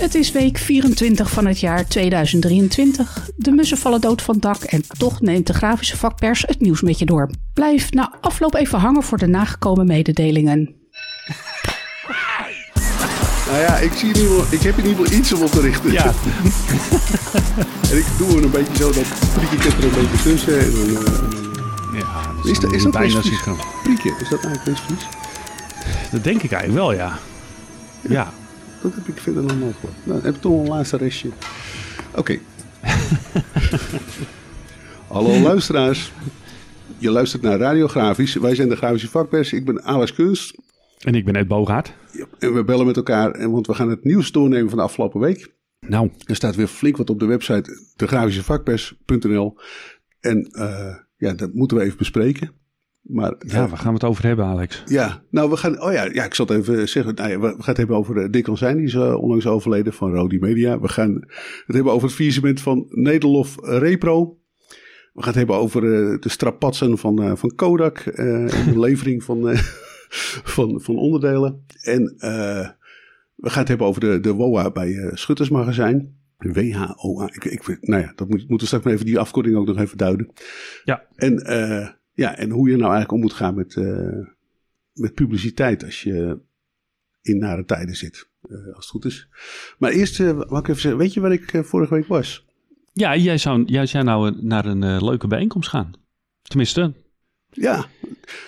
Het is week 24 van het jaar 2023. De mussen vallen dood van het dak en toch neemt de grafische vakpers het nieuws met je door. Blijf na afloop even hangen voor de nagekomen mededelingen. Nou ja, ik, zie in ieder geval, ik heb in ieder geval iets om op te richten. Ja. en ik doe er een beetje zo dat priekje er een beetje tussen. En dan, eh, ja dat is, dat, is dat bijna synchroon. Priekje, is dat eigenlijk Westfries? Dat denk ik eigenlijk wel, ja. Ja. Dat heb ik verder nog nooit gehoord. Nou, dan heb ik toch een laatste restje. Oké. Hallo luisteraars. Je luistert naar Radiografisch. Wij zijn de grafische vakpers. Ik ben Alex Kunst. En ik ben Ed Bogaert. Ja, En we bellen met elkaar, en- want we gaan het nieuws doornemen van de afgelopen week. Nou, Er staat weer flink wat op de website degrafischevakpers.nl. En eh, ja, dat moeten we even bespreken. Maar ja, waar gaan we het over hebben, Alex? ja, nou we gaan, oh ja, ja ik zal het even zeggen. Nou ja, we gaan het hebben over eh, Dick Zijn, die is eh, onlangs overleden van Rodi Media. We gaan het hebben over het faillissement van Nederlof Repro. We gaan het hebben over eh, de strapatsen van, eh, van Kodak. en de levering van, van, van onderdelen. En eh, we gaan het hebben over de, de WOA bij Schuttersmagazijn. WHOA. Ik, ik, nou ja, dat moet, moeten we straks maar even die afkorting ook nog even duiden. Ja. En, eh, ja, en hoe je nou eigenlijk om moet gaan met, eh, met publiciteit als je in nare tijden zit. eh, als het goed is. Maar eerst, wou ik even zeggen, weet je waar ik vorige week was? Ja, jij zou, jij zou nou naar een leuke bijeenkomst gaan. Tenminste, Ja,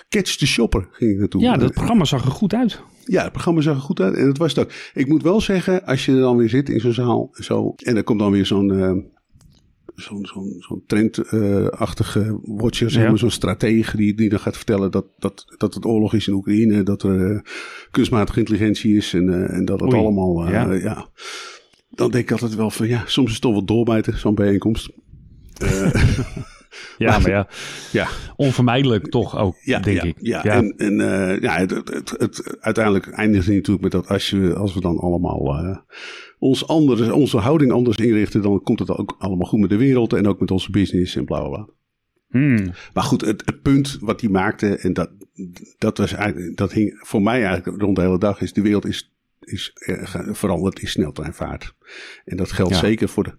Catch the Shopper ging ik naartoe. ja, dat programma zag er goed uit. Ja, het programma zag er goed uit en dat was het ook. Ik moet wel zeggen, als je er dan weer zit in zo'n zaal zo, en er komt dan weer zo'n zo'n zo'n zo'n trendachtige watcher, zeg Ja. maar, zo'n stratege die, die dan gaat vertellen dat, dat, dat het oorlog is in Oekraïne, dat er eh, kunstmatige intelligentie is en, eh, en dat het Oei, allemaal, eh, ja. ja. Dan denk ik altijd wel van, ja, soms is het toch wel doorbijten, zo'n bijeenkomst. Ja, Maar- maar ja, Ja, onvermijdelijk toch ook, Ja, denk ja, ik. Ja, en, en ja, het, het, uiteindelijk eindigt het natuurlijk met dat als, je, als we dan allemaal ons anders, onze houding anders inrichten, dan komt het ook allemaal goed met de wereld en ook met onze business en bla bla bla. Hmm, Maar goed, het, het punt wat hij maakte, en dat, dat, was eigenlijk, dat hing voor mij eigenlijk rond de hele dag, is de wereld is, is eh, veranderd in sneltreinvaart. En dat geldt Ja. zeker voor de,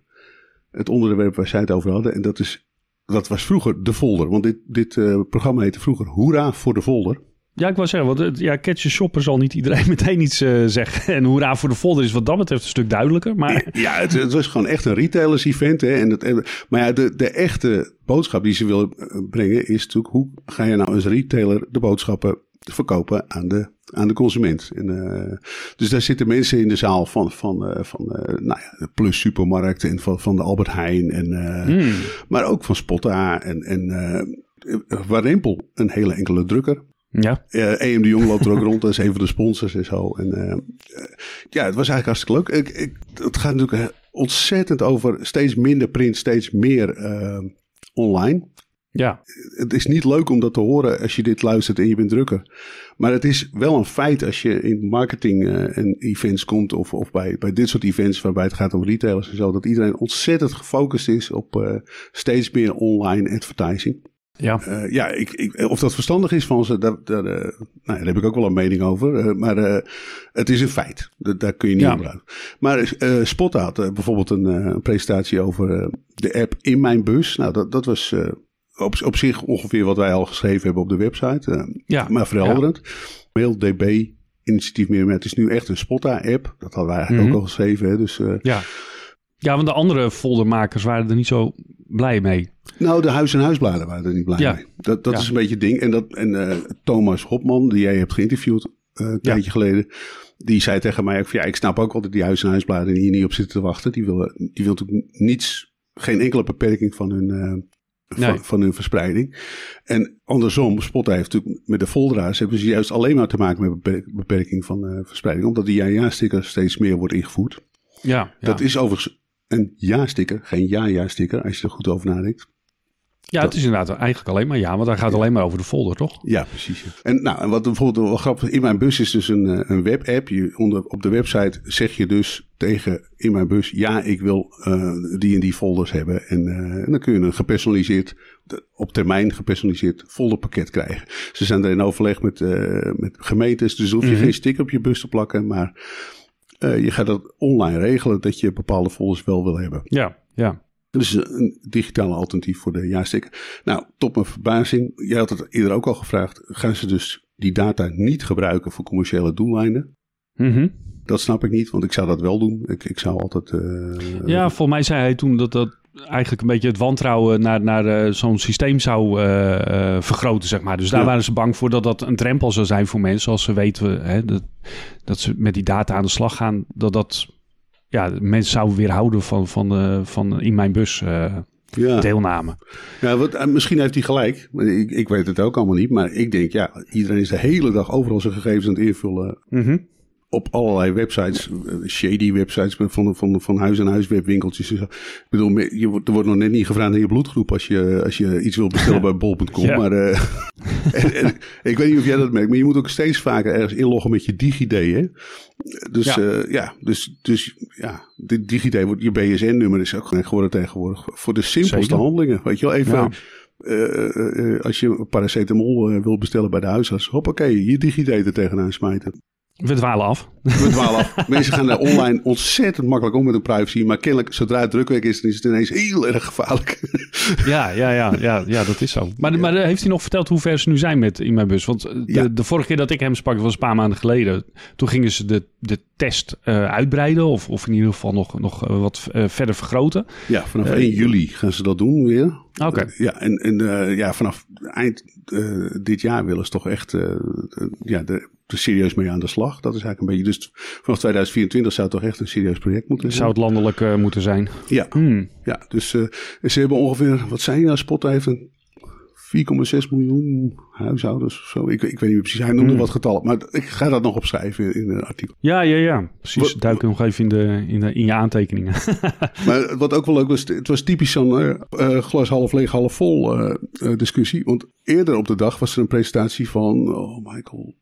het onderwerp waar zij het over hadden. En dat, is, dat was vroeger de folder. Want dit, dit eh, programma heette vroeger Hoera voor de folder. Ja, ik wou zeggen, want ja, Catch Shopper zal niet iedereen meteen iets eh, zeggen. En hoera voor de folder is wat dat betreft een stuk duidelijker. Maar Ja, het, het was gewoon echt een retailers event. Hè? En het, en- maar ja, de, de echte boodschap die ze willen eh, brengen is natuurlijk... hoe ga je nou als retailer de boodschappen verkopen aan de, aan de consument? En, eh, dus daar zitten mensen in de zaal van, van, van nou ja, de Plus Supermarkt en van, van de Albert Heijn. En, Hmm. Maar ook van Spotta en, en Warempel, een hele enkele drukker. Ja, Eh EM de Jong loopt er ook rond, dat is een van de sponsors en zo. En, eh, eh, ja, het was eigenlijk hartstikke leuk. Ik, ik, het gaat natuurlijk eh, ontzettend over steeds minder print, steeds meer eh, online. ja, Het is niet leuk om dat te horen als je dit luistert en je bent drukker. Maar het is wel een feit als je in marketing eh, en events komt of, of bij, bij dit soort events waarbij het gaat om retailers en zo, dat iedereen ontzettend gefocust is op eh, steeds meer online advertising. Ja. Eh, ja, ik, ik, of dat verstandig is van ze, daar, daar, eh, nou ja, daar heb ik ook wel een mening over. Eh, maar het is een feit. Dat, daar kun je niet Ja. blijven. Maar Spot had bijvoorbeeld een, presentatie over de app in mijn bus. Nou, dat, dat was op, op zich ongeveer wat wij al geschreven hebben op de website. Ja, maar verhelderend. Mail DB initiatief meer. Het is nu echt een Spotta-app. Dat hadden wij eigenlijk Mhm. ook al geschreven. Hè? Dus, Ja. Ja, want de andere foldermakers waren er niet zo blij mee. Nou, de huis- en huisbladen waren er niet blij Ja. mee. Dat, dat Ja. is een beetje het ding. En, dat, en eh, Thomas Hopman, die jij hebt geïnterviewd eh, een tijdje geleden, die zei tegen mij ook van ja, ik snap ook wel dat die huis- en huisbladen hier niet op zitten te wachten. Die willen, die wil natuurlijk niets, geen enkele beperking van hun, eh, van, Nee. van hun verspreiding. En andersom, Spot heeft natuurlijk met de folderaars hebben ze juist alleen maar te maken met beperk- beperking van verspreiding, omdat die ja-ja-sticker steeds meer wordt ingevoerd. Ja, ja. Dat is overigens een ja-sticker, geen ja-ja-sticker, als je er goed over nadenkt. ja het is inderdaad eigenlijk alleen maar ja, want hij gaat alleen maar over de folder, toch? Ja, precies. En, nou, en wat bijvoorbeeld wel grappig in mijn bus is dus een, eh, een webapp. Je, onder, op de website zeg je dus tegen in mijn bus, ja, ik wil eh, die en die folders hebben. En, eh, en dan kun je een gepersonaliseerd, op termijn gepersonaliseerd folderpakket krijgen. Ze zijn er in overleg met, met gemeentes, dus hoef je Mhm. geen sticker op je bus te plakken, maar je gaat dat online regelen dat je bepaalde folders wel wil hebben. Ja, ja. Dus een digitale alternatief voor de jaarsticker. Nou, tot mijn verbazing, jij had het eerder ook al gevraagd, gaan ze dus die data niet gebruiken voor commerciële doeleinden? Mhm. Dat snap ik niet, want ik zou dat wel doen. Ik, ik zou altijd... Uh, ja, volgens mij zei hij toen dat dat eigenlijk een beetje het wantrouwen naar, naar uh, zo'n systeem zou uh, vergroten, zeg maar. Dus daar waren ze bang voor dat dat een drempel zou zijn voor mensen. Als ze weten hè, dat, dat ze met die data aan de slag gaan, dat dat ja, mensen zouden weerhouden van, van, van in mijn bus ja. deelname. Ja, wat, misschien heeft hij gelijk. Ik, ik weet het ook allemaal niet. Maar ik denk, ja, iedereen is de hele dag overal zijn gegevens aan het invullen. Mm op allerlei websites, eh, shady websites van, van, van huis en huis webwinkeltjes. Ik bedoel, je, er wordt nog net niet gevraagd naar je bloedgroep als je, als je iets wil bestellen bij bol.com. Maar uh, en, ik weet niet of jij dat merkt, maar je moet ook steeds vaker ergens inloggen met je DigiD. Hè? Dus ja, uh, ja dus, dus ja, de DigiD wordt je BSN-nummer is ook geworden tegenwoordig voor de simpelste handelingen. Weet je wel, even. Ja. Uh, als je paracetamol wil bestellen bij de huisarts, hoppakee, je DigiD er tegenaan smijten. We dwalen af. We dwalen af. Mensen gaan er online ontzettend makkelijk om met hun privacy. Maar kennelijk, zodra het drukwerk is, dan is het ineens heel erg gevaarlijk. Ja, ja, ja, ja, ja dat is zo. Maar, maar heeft hij nog verteld hoe ver ze nu zijn met in mijn bus? Want de, de vorige keer dat ik hem sprak, was een paar maanden geleden. Toen gingen ze de, de test uh, uitbreiden. Of, of in ieder geval nog, nog uh, wat uh, verder vergroten. Ja, vanaf 1 juli gaan ze dat doen weer. Oké. Okay. ja, en, en ja, vanaf eind dit jaar willen ze toch echt ja, de er serieus mee aan de slag. Dat is eigenlijk een beetje. Dus vanaf 2024 zou het toch echt een serieus project moeten zijn. Zou het landelijk moeten zijn? Ja. Hmm. ja dus ze hebben ongeveer. Wat zijn nou? Spot heeft een 4,6 miljoen huishoudens of zo. Ik, ik weet niet precies. Hij noemde hmm. wat getallen. Maar ik ga dat nog opschrijven in een artikel. Ja, ja, ja. Precies. Wat, Duik nog even in, de, in, de, in je aantekeningen. maar wat ook wel leuk was. Het was typisch zo'n uh, glas half leeg, half vol discussie. Want eerder op de dag was er een presentatie van. Oh, Michael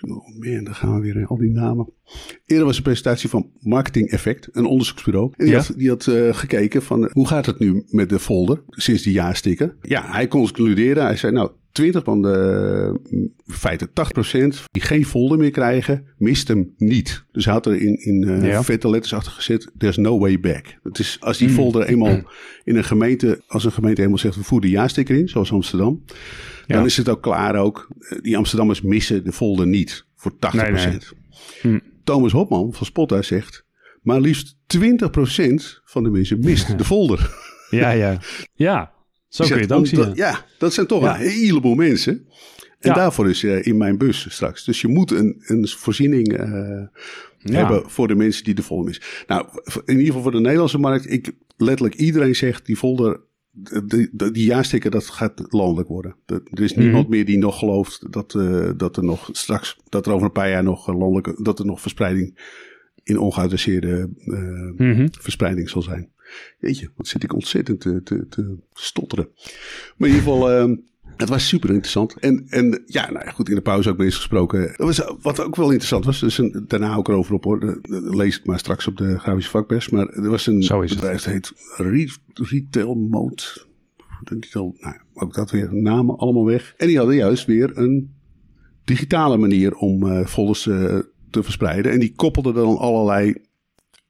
Oh man, daar gaan we weer al die namen. Eerder was een presentatie van Marketing Effect, een onderzoeksbureau. En die had, die had uh, gekeken van uh, hoe gaat het nu met de folder sinds die jaarstikken. Ja, hij concludeerde, hij zei nou 20 van de in feite 80% die geen folder meer krijgen, mist hem niet. Dus hij had er in, in uh, ja. vette letters achter gezet, there's no way back. Het is als die mm. folder eenmaal in een gemeente, als een gemeente eenmaal zegt we voeren de jaarsticker in, zoals Amsterdam. Ja. Dan is het ook klaar ook. Die Amsterdammers missen de folder niet voor 80%. Nee, nee. Hm. Thomas Hopman van Spotta zegt, maar liefst 20% van de mensen mist de folder. Ja, ja. Ja, zo kun je het ook zien. Ja, dat zijn toch ja. een heleboel mensen. En ja. daarvoor is uh, in mijn bus straks. Dus je moet een, een voorziening uh, hebben voor de mensen die de folder missen. Nou, in ieder geval voor de Nederlandse markt. Ik, letterlijk iedereen zegt die folder die, die jaarsticker, dat gaat landelijk worden. Er is niemand mm meer die nog gelooft dat, uh, dat er nog straks, dat er over een paar jaar nog landelijke, dat er nog verspreiding in ongeadresseerde mm -hmm. verspreiding zal zijn. Jeetje, wat zit ik ontzettend te, te, te stotteren. Maar in ieder geval, uh, het was super interessant. En, en ja, nou ja, goed, in de pauze ook bezig gesproken. Dat was, wat ook wel interessant was, dus een, daarna ook erover op hoor. Lees het maar straks op de grafische vakpers. Maar er was een bedrijf dat heet Retail Mode. Nou, ook dat weer namen allemaal weg. En die hadden juist weer een digitale manier om uh, folders uh, te verspreiden. En die koppelden dan allerlei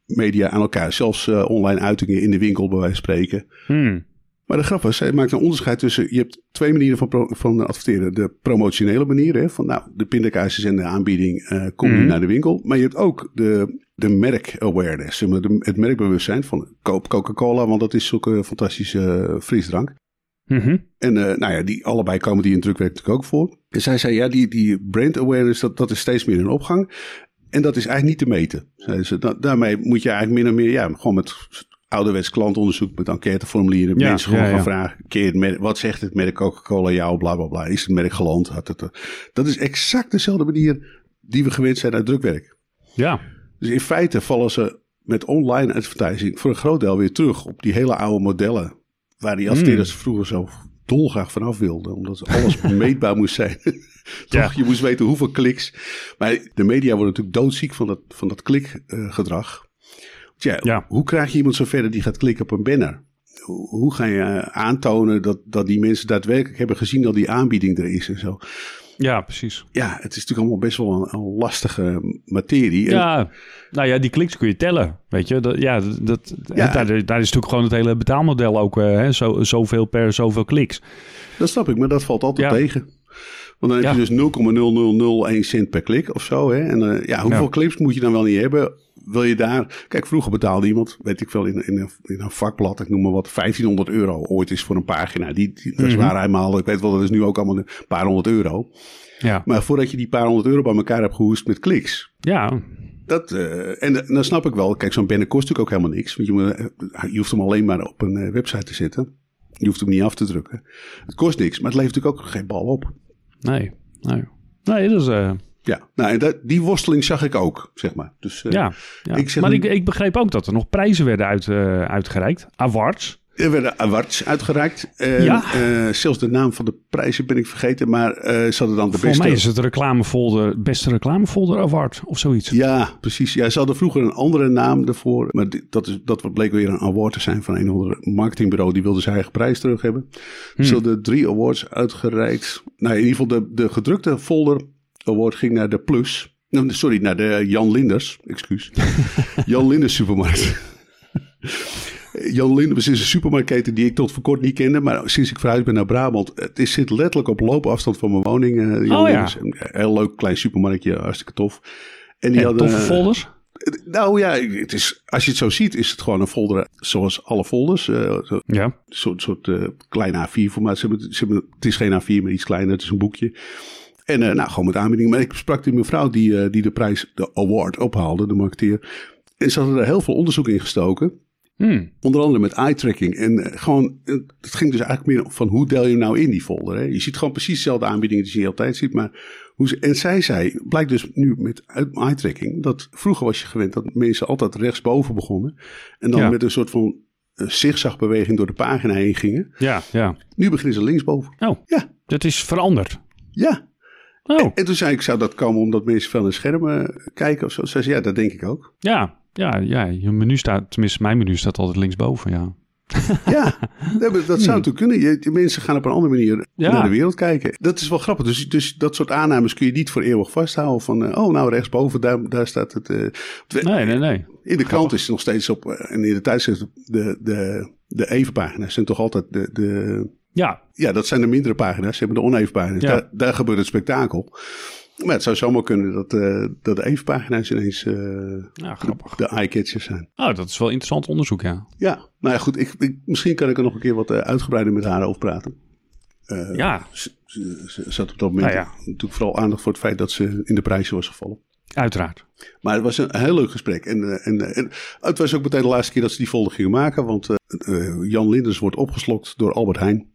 media aan elkaar. Zelfs uh, online uitingen in de winkel bij wijze van spreken. Hmm. Maar de grap was, hij maakt een onderscheid tussen... Je hebt twee manieren van, pro, van adverteren. De promotionele manier, hè, van nou, de pindakaasjes en de aanbieding uh, kom je mm. naar de winkel. Maar je hebt ook de, de merk-awareness, het merkbewustzijn van koop Coca-Cola, want dat is zulke fantastische uh, frisdrank. Mm -hmm. En uh, nou ja, die, allebei komen die in drukwerk natuurlijk ook voor. En zij zei, ja, die, die brand awareness, dat, dat is steeds meer in opgang. En dat is eigenlijk niet te meten. Ze, da daarmee moet je eigenlijk min of meer, ja, gewoon met ouderwets klantonderzoek met enquêteformulieren. Ja, mensen gewoon ja, gaan vragen, keer wat zegt het merk Coca-Cola jou, bla bla bla. Is het merk geland? Had het, dat is exact dezelfde manier die we gewend zijn uit drukwerk. Ja. Dus in feite vallen ze met online advertising voor een groot deel weer terug op die hele oude modellen. Waar die adverteerders mm. vroeger zo dolgraag vanaf wilden. Omdat alles meetbaar moest zijn. Toch? Je moest weten hoeveel kliks. Maar de media worden natuurlijk doodziek van dat, van dat klikgedrag. Tja, ja. hoe krijg je iemand zover die gaat klikken op een banner? Hoe ga je aantonen dat, dat die mensen daadwerkelijk hebben gezien dat die aanbieding er is en zo? Ja, precies. Ja, het is natuurlijk allemaal best wel een, een lastige materie. En- Ja, nou ja, die kliks kun je tellen, weet je. Dat, ja, dat, Ja. Daar, daar is natuurlijk gewoon het hele betaalmodel ook, eh, hè, zo, zoveel per zoveel kliks. Dat snap ik, maar dat valt altijd Ja. tegen. Want dan heb je dus 0,0001 cent per klik of zo. Hè? En eh, ja, hoeveel clips moet je dan wel niet hebben? Wil je daar... Kijk, vroeger betaalde iemand, weet ik veel, in, in, een, in een vakblad, ik noem maar wat, 1500 euro ooit is voor een pagina. Die, die, dat is Mhm. waar eenmaal, ik weet wel, dat is nu ook allemaal een paar honderd euro. Ja, Maar voordat je die paar honderd euro bij elkaar hebt gehoest met kliks, ja, dat, eh, en dan snap ik wel. Kijk, zo'n banner kost natuurlijk ook helemaal niks. Want je, moet, eh, je hoeft hem alleen maar op een eh, website te zetten. Je hoeft hem niet af te drukken. Het kost niks, maar het levert natuurlijk ook geen bal op. nee, nee. Nee, dat is... eh, Ja, nou, en dat, die worsteling zag ik ook, zeg maar. Dus eh, ja, ja. ik zeg maar nu- ik, ik begreep ook dat er nog prijzen werden uit, eh, uitgereikt. Awards. Er werden awards uitgereikt. En, Ja. eh, zelfs de naam van de prijzen ben ik vergeten, maar eh ze hadden dan de Voor beste... mij is het reclamefolder, beste reclamefolder award of zoiets. Ja, precies. Ja, ze hadden vroeger een andere naam ervoor. Maar dit- dat, is, dat bleek weer een award te zijn van een of ander marketingbureau. Die wilde zijn eigen prijs terug hebben. Ze hadden drie awards uitgereikt. Nou, in ieder geval de, de gedrukte folder award ging naar de Plus. Nou, Sorry, naar de Jan Linders. Excuus. Jan Linders supermarkt. Jan Linders is een supermarktketen die ik tot voor kort niet kende. Maar sinds ik verhuisd ben naar Brabant. Het is, zit letterlijk op loopafstand van mijn woning. eh, Jan Oh ja. Een heel leuk klein supermarktje. Hartstikke tof. En die En hadden, toffe folders. nou ja, het is, als je het zo ziet, is het gewoon een folder zoals alle folders. eh, zo- Ja. Een soort, soort eh, klein A4-formaat. Ze hebben, ze hebben, het is geen A4, maar iets kleiner. Het is een boekje. En eh, nou, gewoon met aanbieding. Maar ik sprak die mevrouw die, eh, die de prijs, de award ophaalde, de marketeer. En ze hadden er heel veel onderzoek in gestoken. Hmm. Onder andere met eye-tracking. En eh, gewoon, eh, het ging dus eigenlijk meer van hoe deel je hem nou in die folder. Hè? Je ziet gewoon precies dezelfde aanbiedingen die je altijd ziet. Maar hoe ze, en zij zei, blijkt dus nu met eye-tracking, dat vroeger was je gewend dat mensen altijd rechtsboven begonnen. En dan Ja. met een soort van eh, zigzagbeweging door de pagina heen gingen. Ja, ja. Nu beginnen ze linksboven. Oh, Ja, dat is veranderd. ja. Oh, En toen zei ik, zou dat komen omdat mensen veel naar schermen kijken of zo? Zei ze, ja, dat denk ik ook. ja. Ja, ja, je menu staat, tenminste mijn menu staat altijd linksboven, ja. Ja, dat, zou natuurlijk kunnen. Je, de mensen gaan op een andere manier Hmm. Ja. naar de wereld kijken. Dat is wel grappig. Dus, dus dat soort aannames kun je niet voor eeuwig vasthouden. Van, eh, oh, nou rechtsboven, daar, daar staat het. eh, Nee, nee, nee. In de krant is het nog steeds op, eh, en in de tijdschrift, de, de, de evenpagina's zijn toch altijd de, de, Ja, ja, dat zijn de mindere pagina's. Ze hebben de oneven pagina's. Ja. Daar, daar gebeurt het spektakel. Maar het zou zomaar kunnen dat, eh, dat de evenpagina's ineens eh, ja grappig. de eye-catchers zijn. Oh, dat is wel interessant onderzoek, ja. Ja, nou ja, goed. Ik, ik, misschien kan ik er nog een keer wat eh, uitgebreider met haar over praten. Ja, Ze, zat op dat moment Nou ja. natuurlijk vooral aandacht voor het feit dat ze in de prijzen was gevallen. uiteraard. Maar het was een heel leuk gesprek. En, en, en het was ook meteen de laatste keer dat ze die folder gingen maken. Want Jan Linders wordt opgeslokt door Albert Heijn.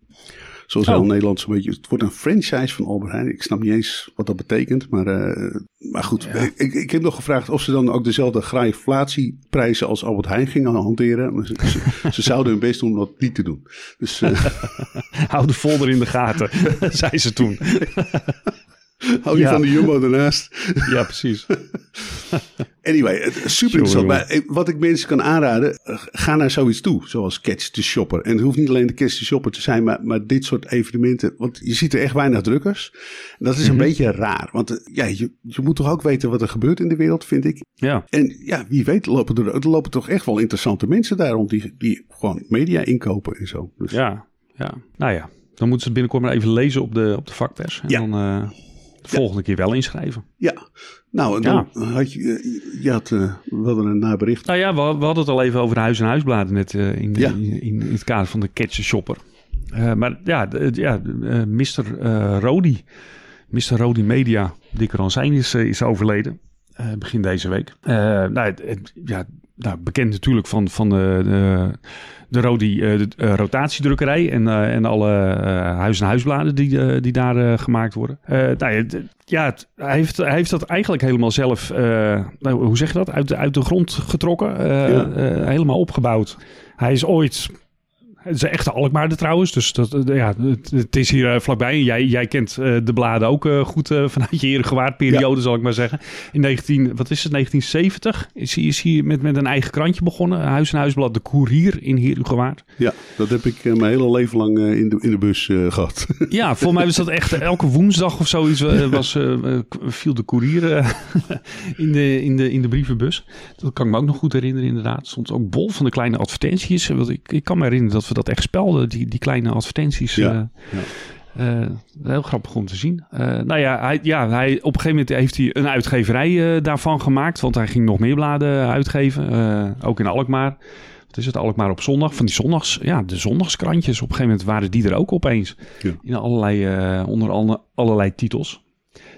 Zoals Oh. heel Nederland zo'n beetje. Het wordt een franchise van Albert Heijn. Ik snap niet eens wat dat betekent. Maar, eh, maar goed, ik, ik heb nog gevraagd of ze dan ook dezelfde grainflatieprijzen als Albert Heijn gingen hanteren. Maar ze, ze, ze zouden hun best doen om dat niet te doen. Dus eh, Hou de folder in de gaten, zei ze toen. hou je Ja. van de Jumbo ernaast. Ja, precies. Anyway, super interessant. Maar eh, wat ik mensen kan aanraden, eh, ga naar zoiets toe, zoals Catch the Shopper. En het hoeft niet alleen de Catch the Shopper te zijn, maar, maar dit soort evenementen. Want je ziet er echt weinig drukkers. Dat is een beetje raar. Want eh, ja, je, je moet toch ook weten wat er gebeurt in de wereld, vind ik. Ja, En ja, wie weet lopen er, er lopen toch echt wel interessante mensen daar rond die, die gewoon media inkopen en zo. Dus, ja, ja. Nou ja, dan moeten ze binnenkort maar even lezen op de, op de vakpers. En Ja. dan volgende keer wel inschrijven. Ja, nou en dan had je, je had, eh, we hadden een nabericht. Nou ja, we, we hadden het al even over de huis- en huisbladen net eh, in, Ja. in, in, het kader van de Catch Shopper. Eh, maar ja, ja Mr. Rodi, Mr. Rodi Media, Dick Ransijn is, is overleden. begin deze week. Nou, het- het- ja, nou, bekend natuurlijk van, van de, de, de Rodi eh, de, eh, rotatiedrukkerij en, eh, en alle eh, huis- en huisbladen die, die daar gemaakt worden. Nou, ja, het- ja, het- hij, heeft, hij heeft dat eigenlijk helemaal zelf, nou, hoe zeg je dat, uit de, uit de grond getrokken, Ja. helemaal opgebouwd. Hij is ooit Het is een echte Alkmaarder trouwens. Dus dat, ja, het, is hier vlakbij. Jij, jij kent de bladen ook goed vanuit je Herengewaard-periode, zal ik maar zeggen. In 19, wat is het, 1970 is, is hier met, met een eigen krantje begonnen. Huis en Huisblad, de Courier in Herengewaard. Ja, dat heb ik mijn hele leven lang in, de, in de bus gehad. Ja, voor mij was dat echt elke woensdag of zoiets was, viel de Courier in, de, in, de, in de brievenbus. Dat kan ik me ook nog goed herinneren inderdaad. Stond ook bol van de kleine advertenties. Want ik, ik kan me herinneren dat we dat echt spelden, die, die kleine advertenties. Ja, ja. Uh, heel grappig om te zien. Uh, nou ja, hij, ja hij, op een gegeven moment heeft hij een uitgeverij uh, daarvan gemaakt. Want hij ging nog meer bladen uitgeven. ook in Alkmaar. Wat is het? Alkmaar op zondag. Van die zondags, ja, de zondagskrantjes. Op een gegeven moment waren die er ook opeens. Ja. In allerlei, onder alle, allerlei titels.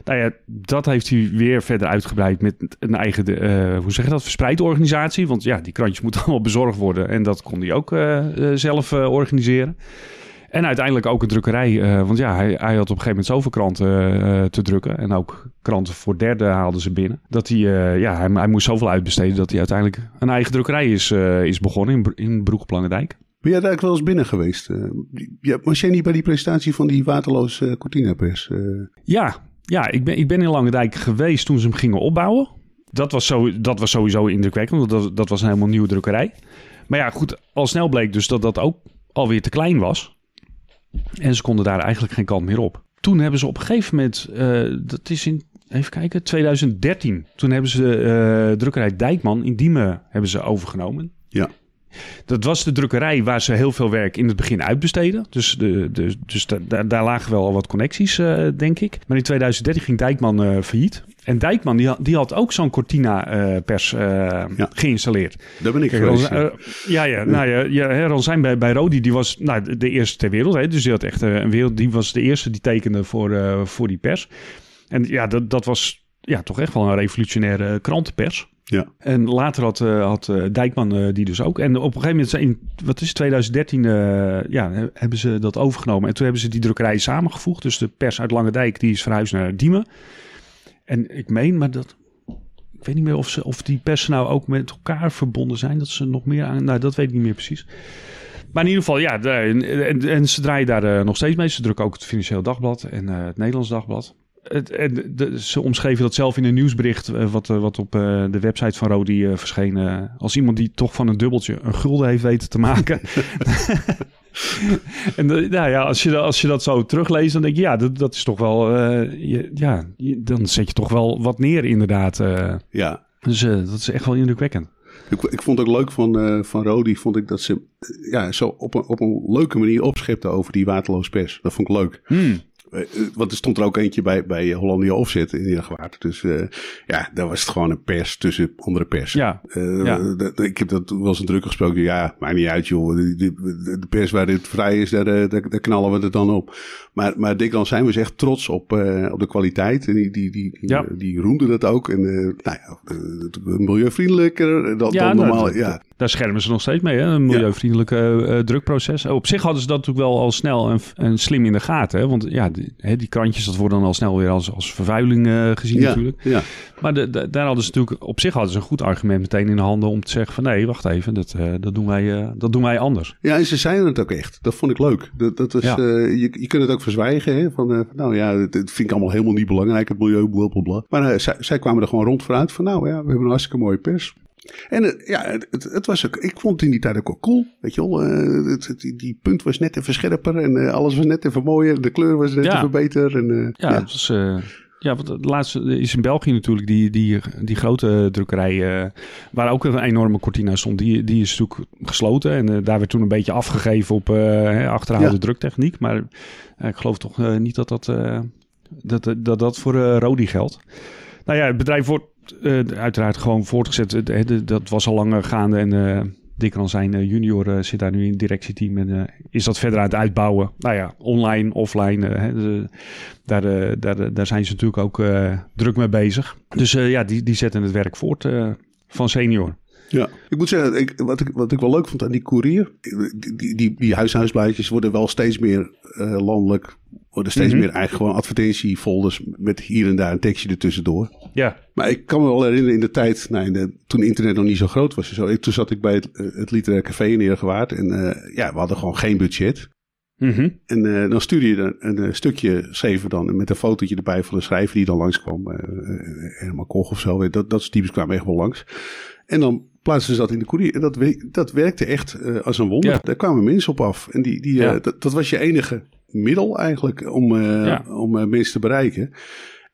Nou ja, dat heeft hij weer verder uitgebreid met een eigen, uh, hoe zeg je dat, verspreidorganisatie. Want ja, die krantjes moeten allemaal bezorgd worden. En dat kon hij ook uh, zelf organiseren. En uiteindelijk ook een drukkerij. want ja, hij, hij, had op een gegeven moment zoveel kranten te drukken. En ook kranten voor derden haalden ze binnen. Dat hij, ja, hij, hij, moest zoveel uitbesteden dat hij uiteindelijk een eigen drukkerij is, is begonnen in, in Broek Ben jij daar eigenlijk wel eens binnen geweest? Was jij niet bij die presentatie van die waterloos Cortina pers? Ja, ja, ik ben, ik ben in Langendijk geweest toen ze hem gingen opbouwen. Dat was, zo, dat was sowieso indrukwekkend, want dat, dat was een helemaal nieuwe drukkerij. Maar ja, goed, al snel bleek dus dat dat ook alweer te klein was. En ze konden daar eigenlijk geen kant meer op. Toen hebben ze op een gegeven moment, uh, dat is in, even kijken, 2013. Toen hebben ze uh, drukkerij Dijkman in Diemen hebben ze overgenomen. Ja. Dat was de drukkerij waar ze heel veel werk in het begin uitbesteden. Dus, de, de, dus daar, daar lagen wel al wat connecties, uh, denk ik. Maar in 2013 ging Dijkman uh, failliet. En Dijkman die had, die had ook zo'n Cortina-pers uh, ja. geïnstalleerd. Daar ben ik geweest. ja, ja, nou ja, ja zijn bij, bij Rodi, die was nou, de eerste ter wereld. Hè, dus die had echt een wereld. Die was de eerste die tekende voor, voor die pers. En ja, dat, dat was ja, toch echt wel een revolutionaire krantenpers. Ja. En later had, uh, had uh, Dijkman uh, die dus ook. En op een gegeven moment, in, wat is 2013, ja, hebben ze dat overgenomen. En toen hebben ze die drukkerij samengevoegd. Dus de pers uit Lange Dijk, die is verhuisd naar Diemen. En ik meen, maar dat... Ik weet niet meer of, ze, of die persen nou ook met elkaar verbonden zijn. Dat ze nog meer aan... Nou, dat weet ik niet meer precies. Maar in ieder geval, ja, en, en, en ze draaien daar nog steeds mee. Ze drukken ook het Financieel Dagblad en het Nederlands Dagblad het, de, ze omschreven dat zelf in een nieuwsbericht uh, wat, uh, wat op uh, de website van Rodi verscheen. als iemand die toch van een dubbeltje een gulden heeft weten te maken. en nou ja, als je, als je dat zo terugleest, dan denk je, ja, dat, dat is toch wel, je, ja, je, dan zet je toch wel wat neer inderdaad. ja. Dus dat is echt wel indrukwekkend. Ik, ik vond het ook leuk van, van Rodi, vond ik dat ze ja, zo op een, op een leuke manier opschepte over die waterloos pers. Dat vond ik leuk. Hmm. Eh, want er stond er ook eentje bij, bij Hollandia Offset in geval. Dus uh, ja, daar was het gewoon een pers tussen andere pers. Ja. Uh, ja. ik heb dat wel eens een druk gesproken. Ja, maakt niet uit joh. De, de, de pers waar dit vrij is, daar, daar, daar, knallen we het dan op. Maar, maar Dick dan zijn we echt trots op, uh, op de kwaliteit. En die, die, die, ja. die roemde dat ook. En nou ja, milieuvriendelijker dan nou, normaal. ja. Daar schermen ze nog steeds mee, hè? een milieuvriendelijke drukproces. Op zich hadden ze dat natuurlijk wel al snel en, en slim in de gaten. Hè? Want ja, die, hè, die krantjes, dat worden dan al snel weer als, als vervuiling uh, gezien ja, natuurlijk. Ja. Maar de, de, daar hadden ze natuurlijk, op zich hadden ze een goed argument meteen in de handen om te zeggen van nee, wacht even, dat, uh, dat, doen, wij, dat doen wij anders. Ja, en ze zeiden het ook echt. Dat vond ik leuk. Dat, dat was, ja. je, je kunt het ook verzwijgen. Hè? Van, nou ja, dat vind ik allemaal helemaal niet belangrijk, het milieu, blablabla. Maar zij, zij kwamen er gewoon rond vooruit van nou ja, we hebben een hartstikke mooie pers. En ja, het, het, was ook, ik vond het in die tijd ook wel cool. Weet je wel, uh, het, die, die, punt was net even scherper en uh, alles was net even mooier. De kleur was net ja. even beter. En, ja, ja, het was... Ja, want het laatste is in België natuurlijk die, die, die grote drukkerij, uh, waar ook een enorme cortina stond, die, die is natuurlijk gesloten. En uh, daar werd toen een beetje afgegeven op uh, achterhaalde ja. druktechniek. Maar ik geloof toch niet dat dat, dat, dat, dat voor Rodi geldt. Nou ja, het bedrijf wordt uh, uiteraard gewoon voortgezet. Dat was al langer gaande en uh, Dick zijn junior zit daar nu in het directieteam en is dat verder aan het uitbouwen. Nou ja, online, offline, de, daar, daar, daar zijn ze natuurlijk ook druk mee bezig. Dus ja, die, die zetten het werk voort van senior. Ja, ik moet zeggen, ik, wat, ik, wat ik wel leuk vond aan die courier, die, die, die, die worden wel steeds meer landelijk worden steeds Mhm. meer eigenlijk gewoon advertentiefolders met hier en daar een tekstje ertussendoor. Ja. Maar ik kan me wel herinneren in de tijd, nou, in de- toen internet nog niet zo groot was. Zo, ik- toen zat ik bij het, eh, het literair café in Eergewaard en eh, ja, we hadden gewoon geen budget. Mhm. En eh, dan stuurde je een, een, stukje, schreven dan met een fotootje erbij van de schrijver die dan langskwam. eh, Herman Koch of zo, dat, dat soort types kwamen echt wel langs. En dan plaatsten ze dat in de koerier. En dat, dat werkte echt als een wonder. Ja. Daar kwamen mensen op af. En die, die, Ja. dat, dat was je enige middel eigenlijk om, eh, Ja. om eh, mensen te bereiken.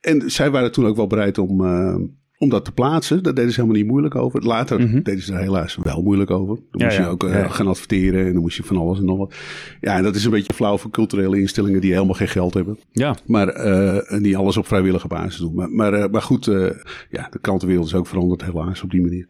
En zij waren toen ook wel bereid om, eh, om dat te plaatsen. Daar deden ze helemaal niet moeilijk over. Later Mhm. deden ze er helaas wel moeilijk over. Dan Ja, moest je ja. ook Ja. gaan adverteren en dan moest je van alles en nog wat. Ja, en dat is een beetje flauw voor culturele instellingen die helemaal geen geld hebben. Ja. Maar en die alles op vrijwillige basis doen. Maar, maar, maar goed, ja, de krantenwereld is ook veranderd helaas op die manier.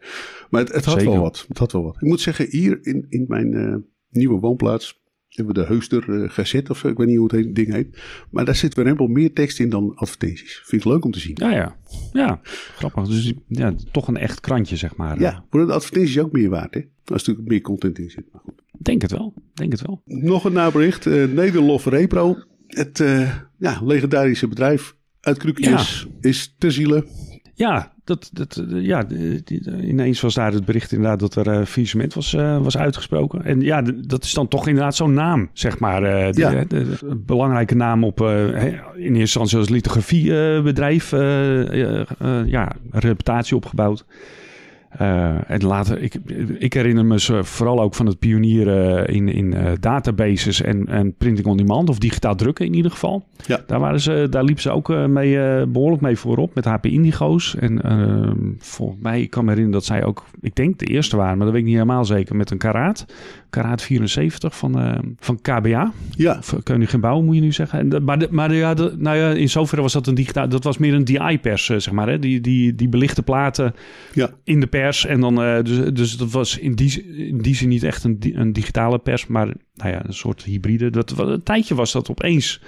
Maar het, het had Zeker. wel wat. Het had wel wat. Ik moet zeggen, hier in, in mijn nieuwe woonplaats hebben we de Heuster eh, Gazette of. Ik weet niet hoe het ding heet. Maar daar zit weer helemaal meer tekst in dan advertenties. Vind ik leuk om te zien. Ja, ja. Ja, grappig. Dus ja, toch een echt krantje, zeg maar. Ja, worden de advertenties ook meer waard, hè? Als er natuurlijk meer content in zit. Maar goed. Denk het wel. Denk het wel. Nog een nabericht. eh Nederlof Repro. Het eh, ja, legendarische bedrijf uit Krukjes is te zielen. Ja, dat, dat, eh, ja die- die- ineens was daar het bericht inderdaad dat er eh faillissement was, eh, was uitgesproken. En ja, dat is dan toch inderdaad zo'n naam, zeg maar. eh, Ja. de- een belangrijke naam op, eh, in eerste instantie als lithografiebedrijf, eh, eh, eh, ja, reputatie opgebouwd. Eh, en later, ik, ik herinner me ze vooral ook van het pionieren in, in eh, databases en, en printing on demand, of digitaal drukken in ieder geval. Ja. Daar, waren ze, daar liepen ze ook eh, mee, eh, behoorlijk mee voorop met HP Indigo's. En eh, volgens mij, ik kan me herinneren dat zij ook, ik denk de eerste waren, maar dat weet ik niet helemaal zeker, met een Karaat. Karaat 74 van, eh, van KBA. Ja, Of Koning Bouw moet je nu zeggen. En, maar de, maar de- ja, de- nou ja, in zoverre was dat een digitaal, dat was meer een DI-pers, eh, zeg maar. Hè? Die, die, die belichte platen ja. in de pers. En dan, eh, dus, dus dat was in die, in die zin niet echt een, een digitale pers, maar nou ja, een soort hybride. Dat, een tijdje was dat opeens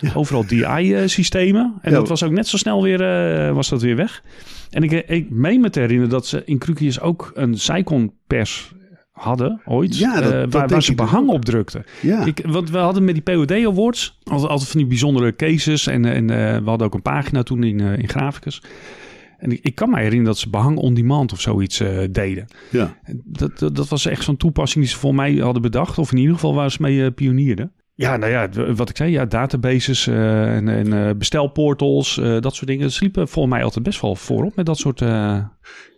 Ja. overal DI-systemen. En Ja. dat was ook net zo snel weer, eh, was dat weer weg. En ik, ik meen me te herinneren dat ze in Krukius ook een Cycon-pers hadden ooit. Ja, dat- eh, dat waar, ze behang op drukten. ja. Ik, want we hadden met die POD Awards altijd, altijd van die bijzondere cases. En, en eh, we hadden ook een pagina toen in, eh, in Graficus. En ik, ik kan me herinneren dat ze behang on demand of zoiets deden. ja. Dat, dat, dat was echt zo'n toepassing die ze voor mij hadden bedacht. Of in ieder geval waar ze mee pionierden. Ja, nou ja, wat ik zei, ja, databases en, en bestelportals, dat soort dingen. Ze liepen volgens mij altijd best wel voorop met dat soort...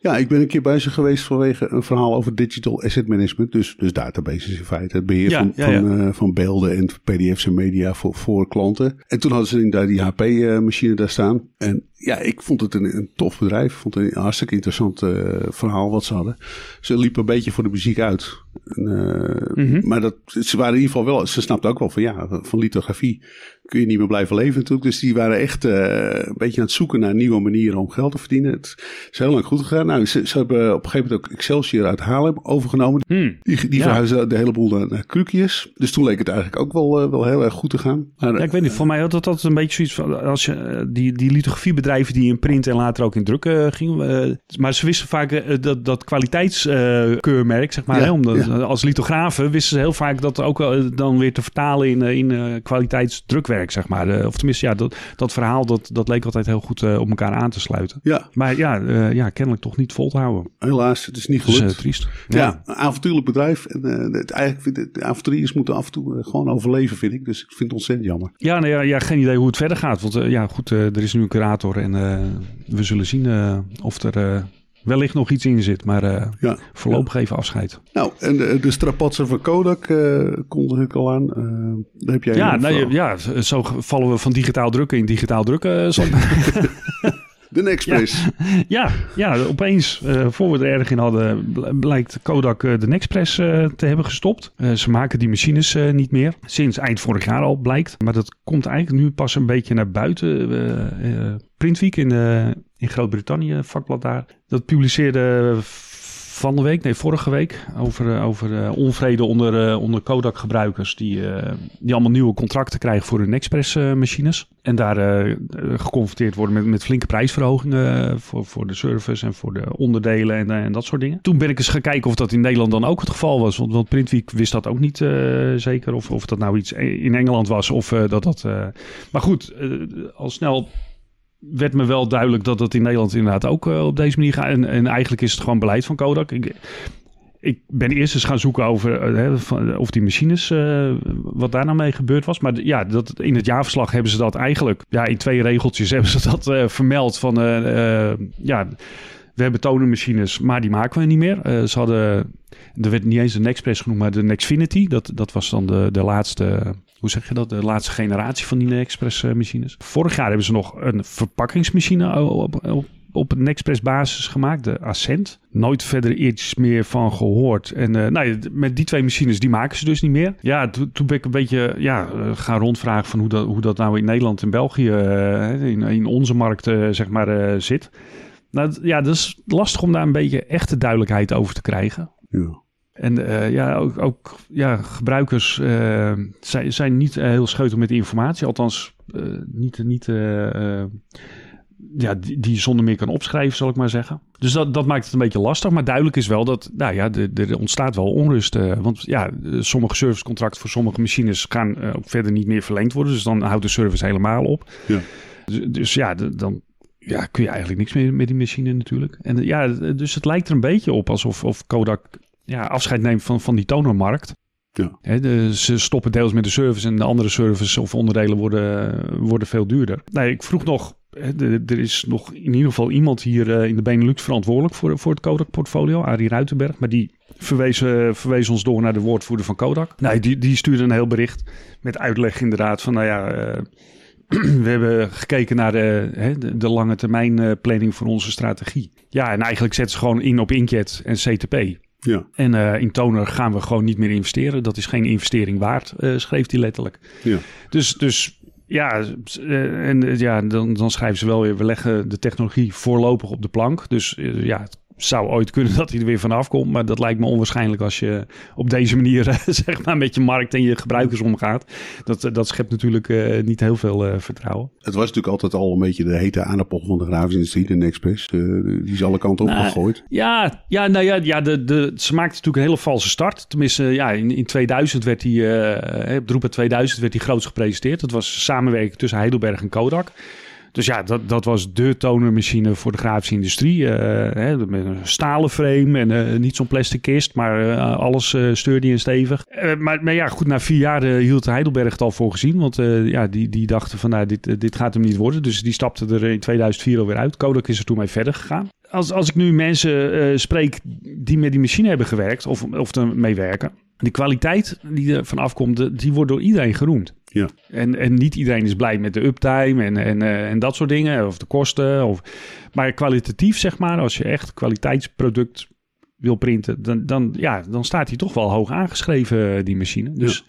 eh, Ja, ik ben een keer bij ze geweest vanwege een verhaal over digital asset management. Dus, dus databases in feite. Het beheer Ja, van, ja, van, eh, van beelden en pdf's en media voor, voor klanten. En toen hadden ze inderdaad die HP-machine daar staan. En ja, ik vond het een, een tof bedrijf. Ik vond het een hartstikke interessant eh, verhaal wat ze hadden. Ze liepen een beetje voor de muziek uit. En, eh, Mhm. Maar dat, ze waren in ieder geval wel, ze snapten ook wel van ja, van lithografie kun je niet meer blijven leven natuurlijk. Dus die waren echt eh, een beetje aan het zoeken naar nieuwe manieren om geld te verdienen. Het is heel lang goed gegaan. Nou, ze, ze hebben op een gegeven moment ook Excelsior uit Haarlem overgenomen. hmm. Die, die Ja. verhuisden de hele boel naar, naar Krukius. Dus toen leek het eigenlijk ook wel, eh, wel heel erg goed te gaan. Maar, Ja, ik weet niet. Voor mij had dat altijd een beetje zoiets van... Als je, eh, die, die lithografiebedrijven die in print en later ook in druk eh, gingen... eh, maar ze wisten vaak eh, dat, dat kwaliteitskeurmerk, zeg maar. Ja, hè, omdat. Als lithografen wisten ze heel vaak dat ook wel, eh, dan weer te vertalen in, eh, in eh, kwaliteitsdrukwerk, zeg maar. Of tenminste, ja, dat, dat verhaal dat, dat leek altijd heel goed eh, op elkaar aan te sluiten. ja, Maar ja, eh, ja, kennelijk toch niet vol te houden. helaas, het is niet Dat is eh, gelukt. triest. ja. een avontuurlijk bedrijf. En, het, eigenlijk vind ik, de avonturiers moeten af en toe gewoon overleven, vind ik. Dus ik vind het ontzettend jammer. Ja, nou ja, ja, geen idee hoe het verder gaat. Want ja, goed, er is nu een curator en we zullen zien of er wellicht nog iets in zit. Maar eh, Ja. voorlopig even afscheid. Nou, en de, de strapatser van Kodak eh kondigde ik al aan. Eh, daar heb jij Ja, nou, ja, zo vallen we van digitaal drukken in digitaal drukken. zo- De Nexpress. ja, ja, opeens, voor we er erg in hadden, bl- blijkt Kodak de Nexpress te hebben gestopt. Ze maken die machines niet meer. Sinds eind vorig jaar al blijkt. Maar dat komt eigenlijk nu pas een beetje naar buiten. Printweek in, in Groot-Brittannië, vakblad daar. Dat publiceerde van de week, nee, vorige week, over, over onvrede onder, onder Kodak-gebruikers. Die, die allemaal nieuwe contracten krijgen voor hun Express-machines. en daar geconfronteerd worden met, met flinke prijsverhogingen voor, voor de service en voor de onderdelen en, en dat soort dingen. Toen ben ik eens gaan kijken of dat in Nederland dan ook het geval was. Want, want Printweek wist dat ook niet zeker. Of, of dat nou iets in Engeland was of dat dat... maar goed, al snel werd me wel duidelijk dat dat in Nederland inderdaad ook uh, op deze manier gaat. En, en, eigenlijk is het gewoon beleid van Kodak. Ik, ik ben eerst eens gaan zoeken over uh, van, of die machines, uh, wat daar nou mee gebeurd was. Maar ja, dat, in het jaarverslag hebben ze dat eigenlijk, ja, in twee regeltjes hebben ze dat vermeld van, ja, we hebben tonermachines, maar die maken we niet meer. ze hadden, er werd niet eens de Nexpress genoemd, maar de Nexfinity. Dat, dat was dan de, de laatste hoe zeg je dat, de laatste generatie van die Nexpress uh, machines. Vorig jaar hebben ze nog een verpakkingsmachine op, op, op een Nexpress basis gemaakt, de Ascent. Nooit verder iets meer van gehoord. En uh, nou, met die twee machines, die maken ze dus niet meer. Ja, toen ben ik een beetje ja, uh, gaan rondvragen van hoe dat, hoe dat nou in Nederland en België, in, in, onze markt, zeg maar, zit. Nou ja, dat is lastig om daar een beetje echte duidelijkheid over te krijgen. Ja. En uh, ja, ook, ook, ja, gebruikers uh, zijn, zijn niet heel scheutel met informatie. Althans, niet, niet ja, die, die zonder meer kan opschrijven, zal ik maar zeggen. Dus dat, dat maakt het een beetje lastig. Maar duidelijk is wel dat nou ja, er ontstaat wel onrust. want ja, sommige servicecontracten voor sommige machines gaan ook verder niet meer verlengd worden. Dus dan houdt de service helemaal op. Ja. Dus, dus ja, dan ja, kun je eigenlijk niks meer met die machine natuurlijk. En ja, dus het lijkt er een beetje op alsof of Kodak ja, afscheid neemt van, van die tonermarkt. Ja. de, ze stoppen deels met de service en de andere services of onderdelen worden, worden veel duurder. Nee, ik vroeg nog, er is nog in ieder geval iemand hier eh, in de Benelux verantwoordelijk voor, voor het Kodak-portfolio, Arie Ruitenberg. Maar die verwees, uh, verwees ons door naar de woordvoerder van Kodak. Nee, die, die stuurde een heel bericht met uitleg inderdaad van, nou ja... Uh, we hebben gekeken naar de, hè, de, lange termijn planning voor onze strategie. Ja, en eigenlijk zetten ze gewoon in op Inkjet en CTP. Ja. En uh, in toner gaan we gewoon niet meer investeren. Dat is geen investering waard, uh, schreef hij letterlijk. Ja. Dus, dus ja, uh, en, ja dan, dan schrijven ze wel weer... we leggen de technologie voorlopig op de plank. Dus ja, zou ooit kunnen dat hij er weer vanaf komt. Maar dat lijkt me onwaarschijnlijk als je op deze manier zeg maar, met je markt en je gebruikers omgaat. Dat, dat schept natuurlijk uh, niet heel veel uh, vertrouwen. Het was natuurlijk altijd al een beetje de hete aardappel van de grafische industrie, de Nexpress. Uh, die is alle kanten nou, opgegooid. Ja, ja, nou ja, ja de, de, ze maakte natuurlijk een hele valse start. Tenminste, ja, in, in 2000 werd die, op Drupa 2000 werd die groots gepresenteerd. Dat was samenwerking tussen Heidelberg en Kodak. Dus ja, dat, dat was de tonermachine voor de grafische industrie. Uh, hè, met een stalen frame en uh, niet zo'n plastic kist, maar uh, alles steurde en stevig. maar, maar ja, goed, na vier jaar hield Heidelberg het al voor gezien. Want ja, die, die dachten van, nou, dit, dit gaat hem niet worden. Dus die stapte er in 2004 alweer uit. Kodak is er toen mee verder gegaan. Als, als ik nu mensen spreek die met die machine hebben gewerkt of, of ermee werken die kwaliteit die er van afkomt, die wordt door iedereen geroemd. Ja. En, en niet iedereen is blij met de uptime en, en, uh, en dat soort dingen, of de kosten. Of, maar kwalitatief, zeg maar, als je echt kwaliteitsproduct wil printen, dan, dan, ja, dan staat hij toch wel hoog aangeschreven, die machine. Dus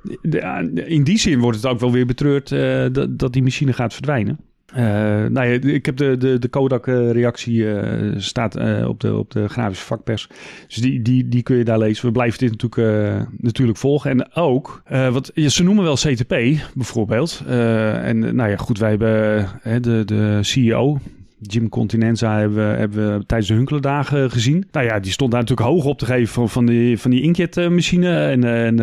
in die zin wordt het ook wel weer betreurd uh, dat, dat die machine gaat verdwijnen. Uh, nou ja, ik heb de, de, de Kodak-reactie uh, staat uh, op, de, op de grafische vakpers. Dus die, die, die kun je daar lezen. We blijven dit natuurlijk, natuurlijk volgen. En ook, wat, ze noemen wel CTP bijvoorbeeld. en nou ja, goed, wij hebben de, de CEO, Jim Continenza hebben we, hebben we tijdens de Hunkelendagen gezien. Nou ja, die stond daar natuurlijk hoog op te geven van, van die, van die inkjetmachine. En, en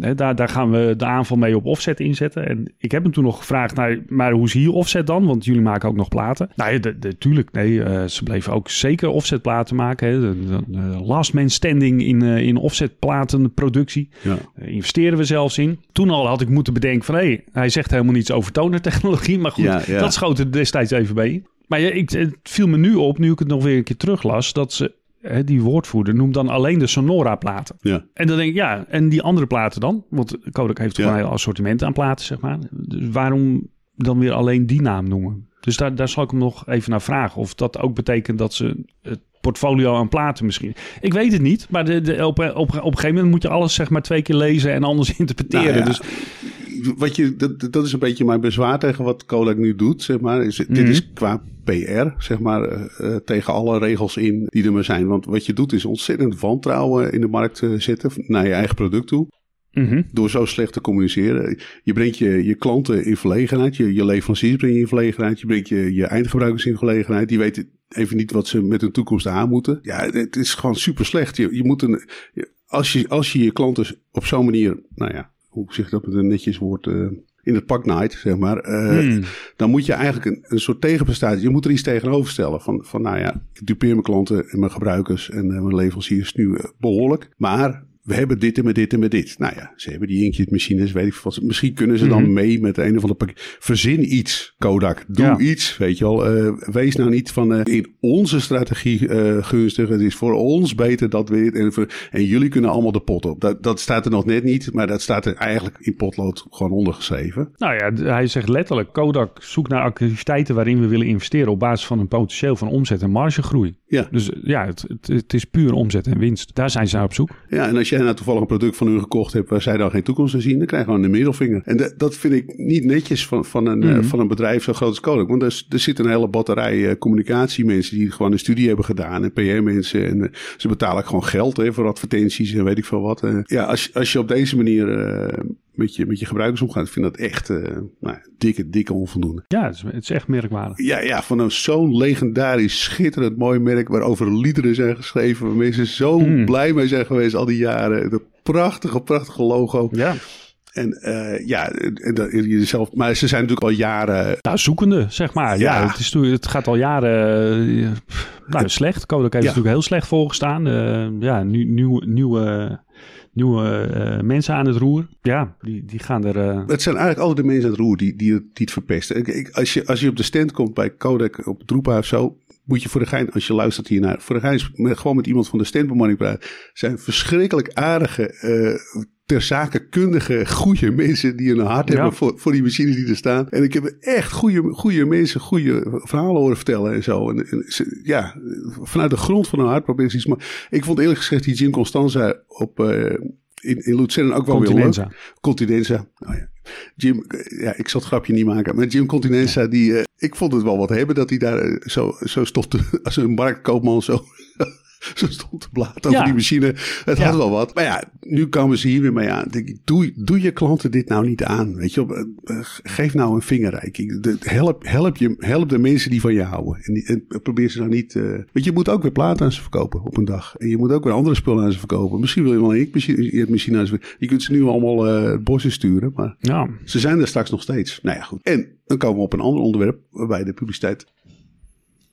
uh, daar, daar gaan we de aanval mee op offset inzetten. En ik heb hem toen nog gevraagd, nou, maar hoe is hier offset dan? Want jullie maken ook nog platen. Nou ja, natuurlijk, nee, uh, ze bleven ook zeker offset platen maken. Hè. De, de, de last man standing in, uh, in offset platenproductie. Ja. investeren we zelfs in. Toen al had ik moeten bedenken van, hé, hey, hij zegt helemaal niets over tonertechnologie. Maar goed, ja, ja. dat schoot er destijds even bij. Maar ja, ik, het viel me nu op, nu ik het nog weer een keer teruglas, dat ze, hè, die woordvoerder noemt dan alleen de Sonora-platen. Ja. En dan denk ik, ja, en die andere platen dan? Want Kodak heeft toch ja. een heel assortiment aan platen, zeg maar. Dus waarom dan weer alleen die naam noemen? Dus daar, daar zal ik hem nog even naar vragen. Of dat ook betekent dat ze het portfolio aan platen misschien. Ik weet het niet, maar de, de, op, op, op een gegeven moment moet je alles zeg maar twee keer lezen en anders interpreteren. Nou ja, dus wat je, dat, dat is een beetje mijn bezwaar tegen wat Kodak nu doet, zeg maar. Is, Dit Mhm. is qua PR, zeg maar, eh, eh, tegen alle regels in die er maar zijn. Want wat je doet is ontzettend wantrouwen in de markt eh, zetten naar je eigen product toe. Mhm. Door zo slecht te communiceren. Je brengt je, je klanten in verlegenheid. Je, je leveranciers breng je in verlegenheid. Je brengt je, je eindgebruikers in verlegenheid. Die weten even niet wat ze met hun toekomst aan moeten. Ja, het is gewoon super slecht. Je, je moet een, als, je, als je je klanten op zo'n manier, nou ja, hoe zeg dat met een netjes woord, eh, in het pak naait, zeg maar. eh, Hmm. Dan moet je eigenlijk een, een soort tegenprestatie, je moet er iets tegenover stellen. Van, van nou ja, ik dupeer mijn klanten en mijn gebruikers en eh, mijn leveranciers nu eh, behoorlijk. Maar we hebben dit en met dit en met dit. Nou ja, ze hebben die inkjetmachines, weet ik veel wat. Misschien kunnen ze dan Mhm. mee met een of ander pakket. Verzin iets, Kodak. Doe Ja. iets, weet je wel. Eh, wees nou niet van eh, in onze strategie eh, gunstig. Het is voor ons beter dat we dit. En, voor- en jullie kunnen allemaal de pot op. Dat, dat staat er nog net niet, maar dat staat er eigenlijk in potlood gewoon ondergeschreven. Nou ja, hij zegt letterlijk: Kodak zoekt naar activiteiten waarin we willen investeren op basis van een potentieel van omzet en margegroei. Ja. Dus ja, het, het, het is puur omzet en winst. Daar zijn ze naar op zoek. Ja, en als jij nou toevallig een product van hun gekocht hebt waar zij dan geen toekomst in zien, dan krijg je gewoon een middelvinger. En dat- dat vind ik niet netjes van, van, een, eh, Mhm. van een bedrijf zo groot als Kodak. Want er, er zit een hele batterij eh, communicatiemensen die gewoon een studie hebben gedaan en PR-mensen. En eh, ze betalen gewoon geld hè, voor advertenties en weet ik veel wat. Ja, als, als je op deze manier met, je, met je gebruikers omgaat, ik vind dat echt eh, nou, dikke, dikke onvoldoende. Ja, het is, het is echt merkwaardig. Ja, ja, van een zo'n legendarisch, schitterend mooi merk waarover liederen zijn geschreven. Waar mensen zo Mm. blij mee zijn geweest al die jaren. Dat prachtige, prachtige logo. Ja, En eh, ja, jezelf, maar ze zijn natuurlijk al jaren. nou, zoekende, zeg maar. Ja, Ja. het, is, het gaat al jaren eh, nou, slecht. Kodak heeft Ja. natuurlijk heel slecht volgestaan. Ja, nu, nieuw, nieuwe, nieuwe eh, mensen aan het roer. Ja, die, die gaan er... eh, Het zijn eigenlijk altijd de mensen aan het roer die, die, die het verpesten. Ik, als, je, als je op de stand komt bij Kodak op het Roepa of zo. Moet je voor de gein, als je luistert hiernaar, voor de gein gewoon met iemand van de standbemanning praten. Zijn verschrikkelijk aardige, eh ter zake kundige, goede mensen die een hart Ja. hebben voor, voor die machines die er staan. En ik heb echt goede, goede mensen, goede verhalen horen vertellen en zo. En, ja, vanuit de grond van hun hart proberen ze iets. Maar ik vond eerlijk gezegd die Jim Constanza op, eh, in, in Luzern ook wel weer leuk. Continenza. Continenza. Nou ja. Jim, ja, ik zal het grapje niet maken. Maar Jim Continenza, die, eh, ik vond het wel wat hebben dat hij daar eh, zo, zo stond te, als een marktkoopman zo, zo stond te blaten over Ja. die machine. Het Ja. had wel wat. Maar ja, nu komen ze hier weer mee aan. Ik Denk, ik, doe, doe je klanten dit nou niet aan? Weet je? Eh, eh, geef nou een vingerrijking. De- Help, help, je, help de mensen die van je houden. En, die- en probeer ze nou niet. eh, weet je, je moet ook weer platen aan ze verkopen op een dag. En je moet ook weer andere spullen aan ze verkopen. Misschien wil je wel een inkmachine machine aan ze verkopen. Je kunt ze nu allemaal eh het bos in sturen. Maar Ja, ze zijn er straks nog steeds. Nou ja, goed. En dan komen we op een ander onderwerp waarbij de publiciteit.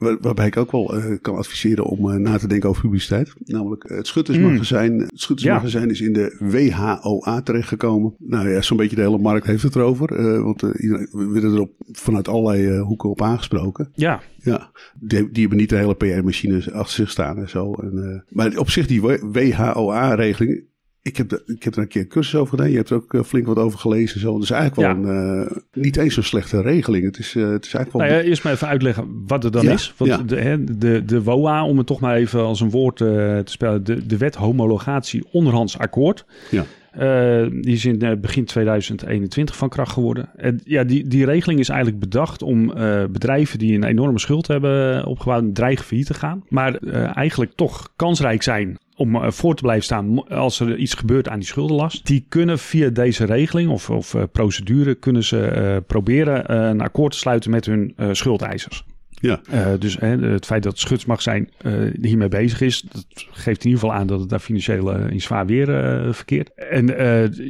Waar- Waarbij ik ook wel eh, kan adviseren om eh, na te denken over publiciteit. Namelijk eh, het Schuttersmagazijn. Het Schuttersmagazijn is in de WHOA terechtgekomen. Nou ja, zo'n beetje de hele markt heeft het erover. want iedereen, we werden er op, vanuit allerlei hoeken op aangesproken. ja. Ja, die, die hebben niet de hele PR-machine achter zich staan en zo. En, maar op zich die WHOA-regeling. Ik heb, de- ik heb er een keer een cursus over gedaan. Je hebt er ook eh, flink wat over gelezen. Zo. Het is eigenlijk wel een, eh, niet eens zo'n slechte regeling. Het is, eh, het is eigenlijk wel... Nou ja, eerst maar even uitleggen wat het dan Ja, is. Want de, hè, de, de WOA, om het toch maar even als een woord te spellen, de, de wet homologatie onderhands akkoord. Ja. Die is in begin 2021 van kracht geworden. En ja, die, die regeling is eigenlijk bedacht om bedrijven die een enorme schuld hebben opgebouwd, dreigen failliet te gaan. Maar eigenlijk toch kansrijk zijn om eh, voor te blijven staan als er iets gebeurt aan die schuldenlast. Die kunnen via deze regeling of, of eh, procedure kunnen ze eh, proberen een akkoord te sluiten met hun schuldeisers. Eh, dus het feit dat het Schutsmagazijn eh hiermee bezig is, dat geeft in ieder geval aan dat het daar financieel eh, in zwaar weer verkeert. En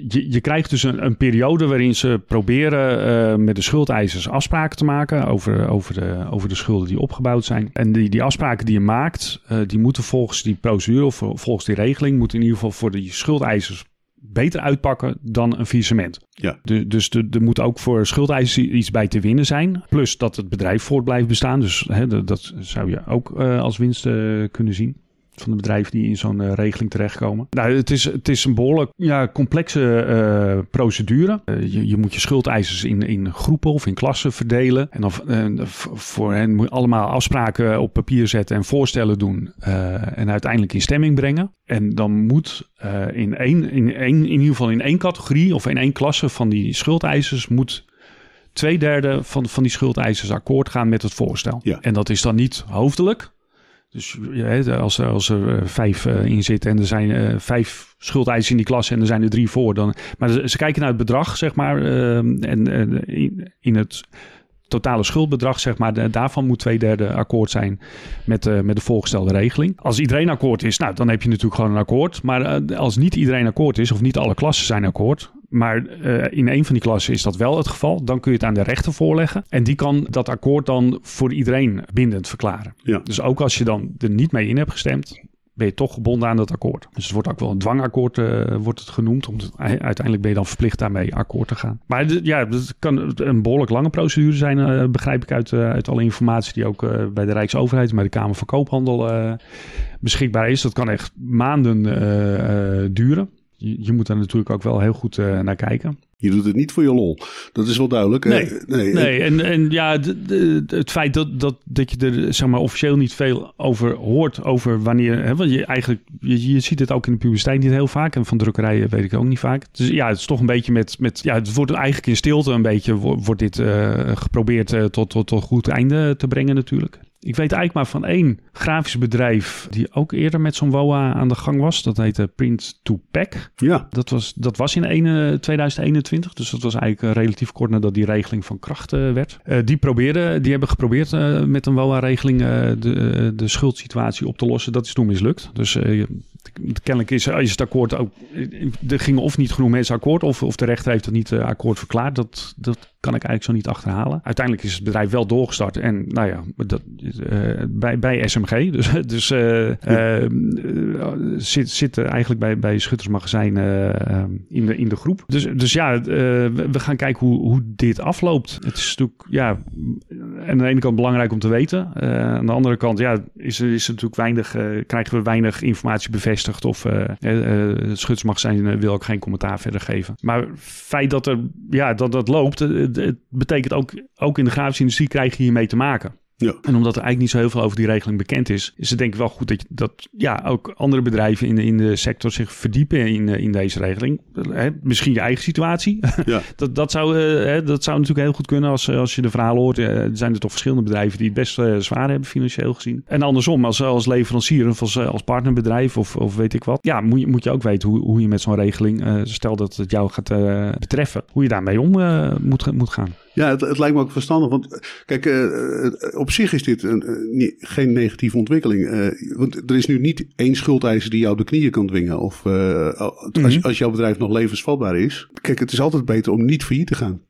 je, je krijgt dus een, een periode waarin ze proberen met de schuldeisers afspraken te maken over, over, de, over de schulden die opgebouwd zijn. En die, die afspraken die je maakt, die moeten volgens die procedure of volgens die regeling, moeten in ieder geval voor die schuldeisers beter uitpakken dan een faillissement. Ja. De, dus de- er moet ook voor schuldeisers iets bij te winnen zijn. Plus dat het bedrijf voort blijft bestaan. Dus hè, dat, dat zou je ook eh, als winst eh, kunnen zien. Van de bedrijven die in zo'n regeling terechtkomen. Nou, het is, het is een behoorlijk ja, complexe procedure. je, je moet je schuldeisers in, in groepen of in klassen verdelen. En dan voor hen moet je allemaal afspraken op papier zetten en voorstellen doen. en uiteindelijk in stemming brengen. En dan moet in, één, in, één, in ieder geval in één categorie of in één klasse van die schuldeisers moet twee derde van, van die schuldeisers akkoord gaan met het voorstel. Ja. En dat is dan niet hoofdelijk. Dus als, als er eh, vijf uh, in zitten en er zijn uh, vijf schuldeisers in die klas en er zijn er drie voor, dan. Maar ze, kijken naar het bedrag, zeg maar. En in, het totale schuldbedrag, zeg maar, daarvan moet twee derde akkoord zijn met, met de voorgestelde regeling. Als iedereen akkoord is, nou, dan heb je natuurlijk gewoon een akkoord. Maar als niet iedereen akkoord is, of niet alle klassen zijn akkoord, maar uh, in een van die klassen is dat wel het geval, dan kun je het aan de rechter voorleggen. En die kan dat akkoord dan voor iedereen bindend verklaren. Ja. Dus ook als je dan er niet mee in hebt gestemd, ben je toch gebonden aan dat akkoord. Dus het wordt ook wel een dwangakkoord uh, wordt het genoemd. Omdat uiteindelijk ben je dan verplicht daarmee akkoord te gaan. Maar ja, het kan een behoorlijk lange procedure zijn, uh, begrijp ik uit, uh, uit alle informatie die ook bij de Rijksoverheid en bij de Kamer van Koophandel beschikbaar is. Dat kan echt maanden duren. Je, je, moet daar natuurlijk ook wel heel goed naar kijken. Je doet het niet voor je lol. Dat is wel duidelijk. Nee, nee, nee. En, en ja, de, de, het feit dat, dat, dat je er zeg maar, officieel niet veel over hoort. Over wanneer. Hè, want je eigenlijk. Je, je ziet het ook in de publiciteit niet heel vaak. En van drukkerijen weet ik ook niet vaak. Dus ja, het is toch een beetje met. met ja, het wordt eigenlijk in stilte een beetje. Wordt dit uh, geprobeerd uh, tot, tot, tot goed einde te brengen, natuurlijk. Ik weet eigenlijk maar van één grafisch bedrijf die ook eerder met zo'n WOA aan de gang was. Dat heette Print to Pack. Ja. Dat was, dat was in 1, 2021. Dus dat was eigenlijk relatief kort nadat die regeling van kracht uh, werd. Uh, die, probeerden, die hebben geprobeerd uh, met een WOA-regeling de, de schuldsituatie op te lossen. Dat is toen mislukt. Dus kennelijk is, is het akkoord ook... Er gingen of niet genoeg mensen akkoord... of, of de rechter heeft het niet akkoord verklaard. Dat, dat kan ik eigenlijk zo niet achterhalen. Uiteindelijk is het bedrijf wel doorgestart. En nou ja, dat, uh, bij, bij SMG. Dus, dus uh, uh, zit, zit eigenlijk bij, bij Schuttersmagazijn in, de, in de groep. Dus, dus ja, we gaan kijken hoe, hoe dit afloopt. Het is natuurlijk, ja, aan de ene kant belangrijk om te weten. aan de andere kant, ja, is, is natuurlijk weinig, krijgen we weinig informatie bevestigd. Of het Schuttersmagazijn wil ook geen commentaar verder geven. Maar het feit dat er, ja, dat dat loopt het betekent ook, ook in de grafische industrie krijg je hiermee te maken. Ja. En omdat er eigenlijk niet zo heel veel over die regeling bekend is, is het denk ik wel goed dat, je, dat ja, ook andere bedrijven in de, in de sector zich verdiepen in, in deze regeling. Hè, misschien je eigen situatie. Ja. dat, dat, zou, hè, dat zou natuurlijk heel goed kunnen als, als je de verhalen hoort. Er zijn er toch verschillende bedrijven die het best uh, zwaar hebben financieel gezien. En andersom, als, als leverancier of als, als partnerbedrijf of, of weet ik wat. Ja, moet je, moet je ook weten hoe, hoe je met zo'n regeling, uh, stel dat het jou gaat uh, betreffen, hoe je daarmee om moet, moet gaan. Ja, het, het, lijkt me ook verstandig. Want kijk, uh, op zich is dit een, uh, geen negatieve ontwikkeling. Uh, want er is nu niet één schuldeiser die jou op de knieën kan dwingen. Of mm -hmm. als, als jouw bedrijf nog levensvatbaar is. Kijk, het is altijd beter om niet failliet te gaan.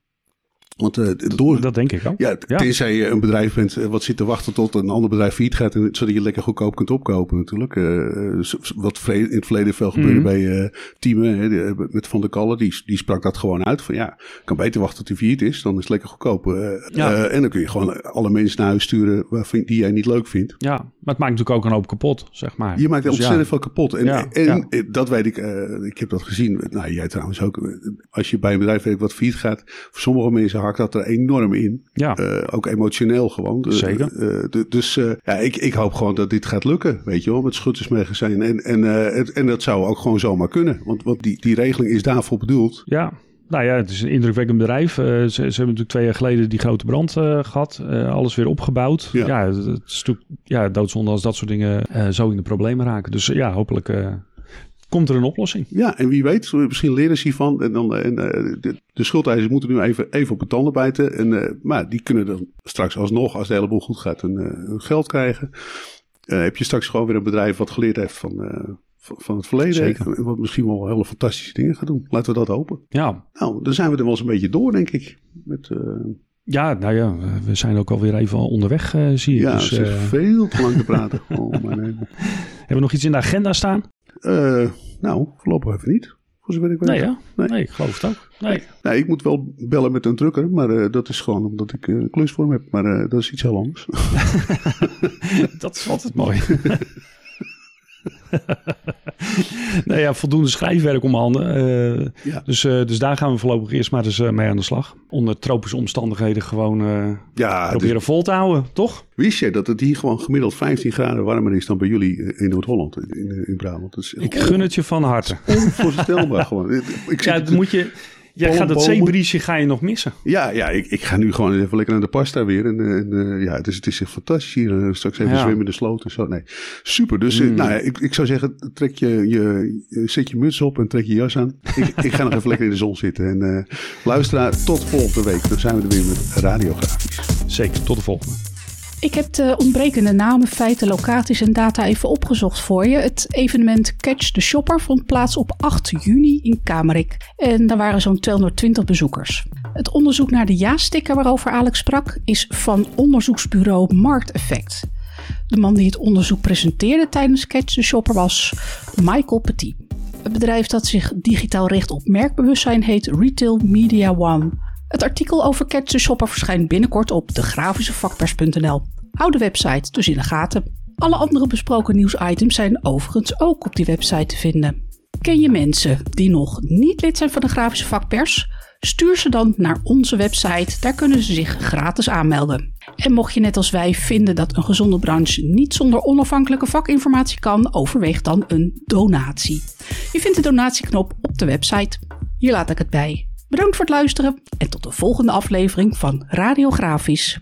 Want uh, door, dat denk ik ook. Ja, ja. tenzij je een bedrijf bent wat zit te wachten tot een ander bedrijf failliet gaat. En, zodat je lekker goedkoop kunt opkopen natuurlijk. Uh, wat in het verleden veel gebeurde mm -hmm. bij uh, Teamen hè, met Van der Kallen. Die, die sprak dat gewoon uit. Van ja, kan beter wachten tot hij failliet is. Dan is het lekker goedkoop. Ja. en dan kun je gewoon alle mensen naar huis sturen waarvan, die jij niet leuk vindt. Ja, maar het maakt natuurlijk ook een hoop kapot, zeg maar. Je maakt dus ontzettend ja. veel kapot. En, en dat weet ik. ik heb dat gezien. Nou, jij trouwens ook. Als je bij een bedrijf weet wat failliet gaat. Voor sommige mensen hakt dat er enorm in. Ja. Uh, ook emotioneel gewoon. Zeker. Uh, dus ja, ik, ik hoop gewoon dat dit gaat lukken, weet je wel, met schuttersmagazijn. En, en, het, en dat zou ook gewoon zomaar kunnen. Want, want die, die regeling is daarvoor bedoeld. Ja, nou ja, het is een indrukwekkend bedrijf. Uh, ze, ze, hebben natuurlijk twee jaar geleden die grote brand uh, gehad. Uh, alles weer opgebouwd. Ja, ja het, het is natuurlijk ja, doodzonde als dat soort dingen zo in de problemen raken. Dus ja, hopelijk komt er een oplossing. Ja, en wie weet, misschien leren ze hiervan. En, dan, en de, de schuldeisers moeten nu even, even op het tanden bijten. En, uh, maar die kunnen dan straks alsnog, als de hele boel goed gaat, hun, hun geld krijgen. Heb je straks gewoon weer een bedrijf wat geleerd heeft van, van, van, het verleden. Zeker. Wat misschien wel hele fantastische dingen gaat doen. Laten we dat hopen. Ja. Nou, dan zijn we er wel eens een beetje door, denk ik. Met... Ja, nou ja, we zijn ook alweer even onderweg, uh, zie je. Ja, dus, uh... veel te lang te praten. oh, mijn Hebben we nog iets in de agenda staan? Uh, nou, voorlopig even niet. Voor zover ik weet. Nee, ja? nee. nee, ik geloof het ook. Nee. nee, ik moet wel bellen met een drukker, maar uh, dat is gewoon omdat ik een klus voor hem heb. Maar dat is iets heel anders. dat is altijd mooi. nou ja, voldoende schrijfwerk om handen. Uh, Ja. dus, eh, dus daar gaan we voorlopig eerst maar eens eh, mee aan de slag. Onder tropische omstandigheden gewoon eh, Ja, proberen dus vol te houden, toch? wist je dat het hier gewoon gemiddeld 15 graden warmer is dan bij jullie eh, in Noord-Holland, in, eh, in Brabant? Is Ik gun het je van harte. onvoorstelbaar gewoon. Ik Ja, dan moet je... Jij gaat dat zeebriesje ga je nog missen. ja, ja ik, ik ga nu gewoon even lekker naar de pasta weer. En, eh, en, eh, ja, het is, het is echt fantastisch hier. eh, straks even Ja. zwemmen in de sloot en zo. Nee, super. Dus Mm. nou ik, ik zou zeggen, trek je, je, zet je muts op en trek je jas aan. ik, ik ga nog even lekker in de zon zitten. En eh luisteraar, tot volgende week. Dan zijn we er weer met Radiografisch. Zeker, tot de volgende. Ik heb de ontbrekende namen, feiten, locaties en data even opgezocht voor je. Het evenement Catch the Shopper vond plaats op 8 juni in Kamerik. En daar waren zo'n 220 bezoekers. Het onderzoek naar de ja-sticker waarover Alex sprak is van onderzoeksbureau Markteffect. De man die het onderzoek presenteerde tijdens Catch the Shopper was Michael Petit. Het bedrijf dat zich digitaal richt op merkbewustzijn heet Retail Media One. Het artikel over Catch the Shopper verschijnt binnenkort op degrafischevakpers.nl. Hou de website dus in de gaten. Alle andere besproken nieuwsitems zijn overigens ook op die website te vinden. Ken je mensen die nog niet lid zijn van de Grafische Vakpers? Stuur ze dan naar onze website, daar kunnen ze zich gratis aanmelden. En mocht je net als wij vinden dat een gezonde branche niet zonder onafhankelijke vakinformatie kan, overweeg dan een donatie. Je vindt de donatieknop op de website. Hier laat ik het bij. Bedankt voor het luisteren en tot de volgende aflevering van Radiografisch.